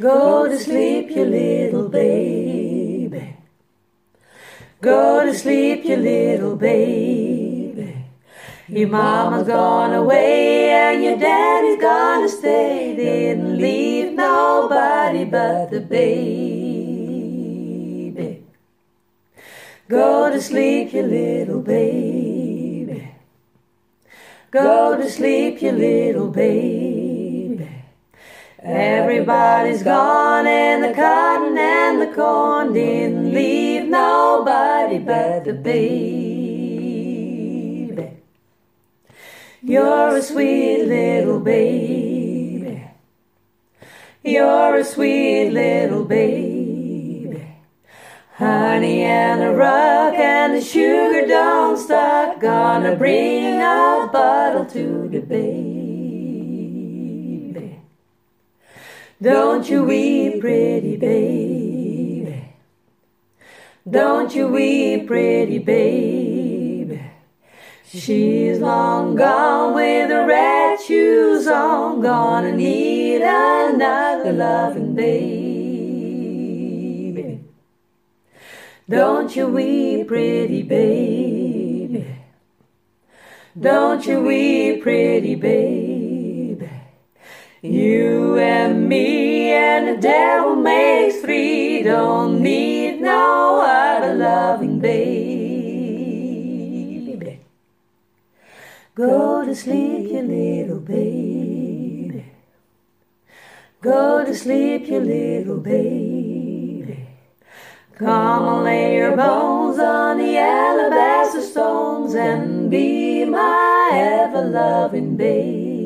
Go to sleep, you little baby. Go to sleep, you little baby. Your mama's gone away and your daddy's gonna stay. Didn't leave nobody but the baby. Go to sleep, you little baby. Go to sleep, you little baby. Everybody's gone and the cotton and the corn didn't leave nobody but the baby. You're a sweet little baby. You're a sweet little baby. Honey and the rock and the sugar don't stop. Gonna bring a bottle to the baby. Don't you weep, pretty baby. Don't you weep, pretty baby. She's long gone with the red shoes on. Gonna need another loving baby. Don't you weep, pretty baby. Don't you weep, pretty baby. You and me and the devil makes three. Don't need no other loving baby. Go to sleep, you little baby. Go to sleep, you little baby. Come and lay your bones on the alabaster stones and be my ever loving baby.